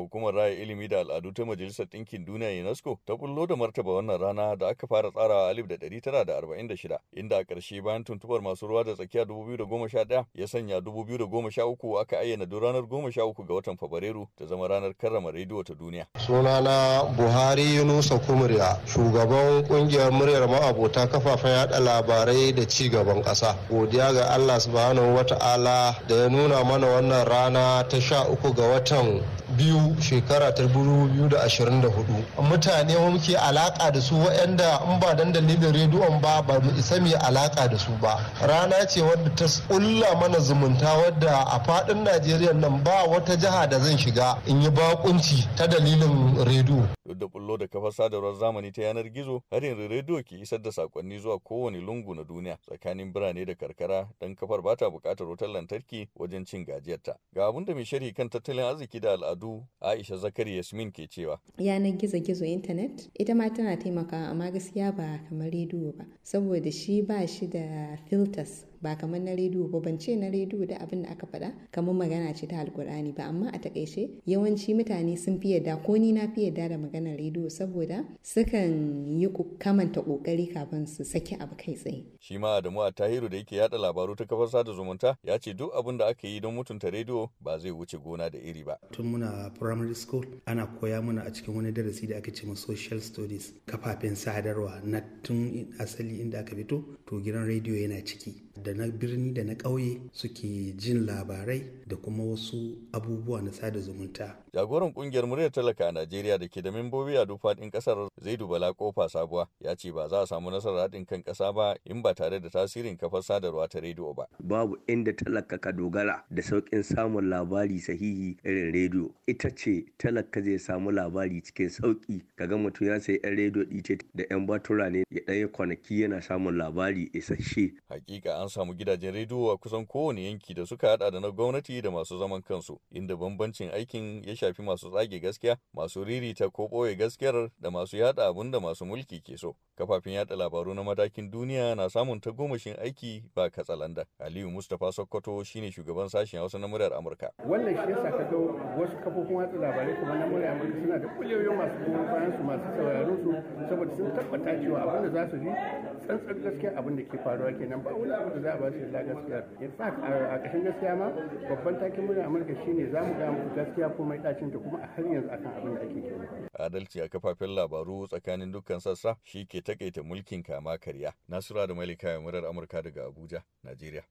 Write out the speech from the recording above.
Hukumar Raya Ilimi da Al'adu ta Majalisar Ɗinkin Duniya UNESCO ta bullo da martaba wannan rana da aka fara tsarawa da shida, inda a ƙarshe bayan tuntubar masu ruwa da tsakiya dubu biyu da goma sha ɗaya ya sanya dubu biyu da goma sha uku aka ayyana duk ranar goma sha uku ga watan Fabrairu ta zama ranar karrama rediyo ta duniya. Sunana Buhari Yunusa Kumriya, shugaban ƙungiyar muryar ma'abota kafafen yaɗa labarai da ci gaban ƙasa. Godiya ga Allah subhanahu wa ta'ala da ya nuna mana wannan rana ta sha uku ga watan biyu shekara ta biyu da ashirin da huɗu. Mutane muke alaka da su waɗanda in ba dan dalilin rediyon ba ba mu isa mu alaka da su ba. Rana ce wadda ta kulla mana zumunta wadda a faɗin najeriya nan ba wata jiha da zan shiga in yi bakunci ta dalilin rediyo. Duk da bullo da kafar sadarwar zamani ta yanar gizo har yanzu rediyo ke isar da saƙonni zuwa kowane lungu na duniya tsakanin birane da karkara don kafar ba ta buƙatar wutar lantarki wajen cin gajiyarta. Ga abin da mai sharhi kan tattalin arziki da al'adu aisha zakari yasmin ke cewa. Yanar gizo-gizo intanet ita ma tana taimakawa amma gaskiya ba kamar rediyo ba saboda shi ba shi da filters ba kamar na rediyo ba ban ce na rediyo da abin da aka faɗa kamar magana ce ta alkur'ani ba. Amma a taƙaice yawanci mutane sun fi yadda ko ni na fi yadda da maganar rediyo saboda sukan yi kamanta ƙoƙari kafin su saki abu kai tsaye. Shi ma Adamu a Tahiru da yake yada labaru ta kafar sada zumunta ya ce duk abin da aka yi don mutunta rediyo ba zai wuce gona da iri ba. Tun muna primary school ana koya mana a cikin wani darasi da aka ce ma social studies kafafen sadarwa na tun asali inda aka fito to gidan rediyo yana ciki. Da na birni da na ƙauye suke jin labarai da kuma wasu abubuwa na sada zumunta. Jagoran ƙungiyar muryar talaka a Najeriya da ke da membobi a duk faɗin ƙasar Zaidu Bala Kofa Sabuwa ya ce ba za a samu nasarar haɗin kan ƙasa ba in ba tare da tasirin kafar sadarwa ta rediyo ba. Babu inda talaka ka dogara da sauƙin samun labari sahihi irin rediyo. Ita ce talaka zai samu labari cikin sauƙi kaga mutum ya sayi 'yan rediyo ɗice da 'yan batura ne ya ɗaya kwanaki yana samun labari isasshe. Hakika an samu gidajen rediyo a kusan kowane yanki da suka hada da na gwamnati da masu zaman kansu inda bambancin aikin ya shafi masu tsage gaskiya masu ririta ko ɓoye gaskiyar da masu yada abun da masu mulki ke so. Kafafen yada labaru na matakin duniya na samun tagomashin aiki ba katsalanda. Aliyu mustapha sokoto shine shugaban sashen hausa na muryar amurka. Wannan shi yasa ka ga wasu kafofin watsa labarai kuma na muryar amurka suna da kuliyoyin masu goyon masu sauraron su saboda sun tabbata cewa abin da za su ji tsantsar gaskiya abin da ke faruwa kenan. Ba wani abu da za a ba su da gaskiya. In fact a ƙashin gaskiya ma babban takin muryar amurka shine za mu ga muku gaskiya kuma mai dacin ta kuma a har yanzu akan abin da ake kenan adalci a kafafen labaru tsakanin dukkan sassa shi ke takaita mulkin kama karya. Nasura da malika murar amurka daga abuja najeriya.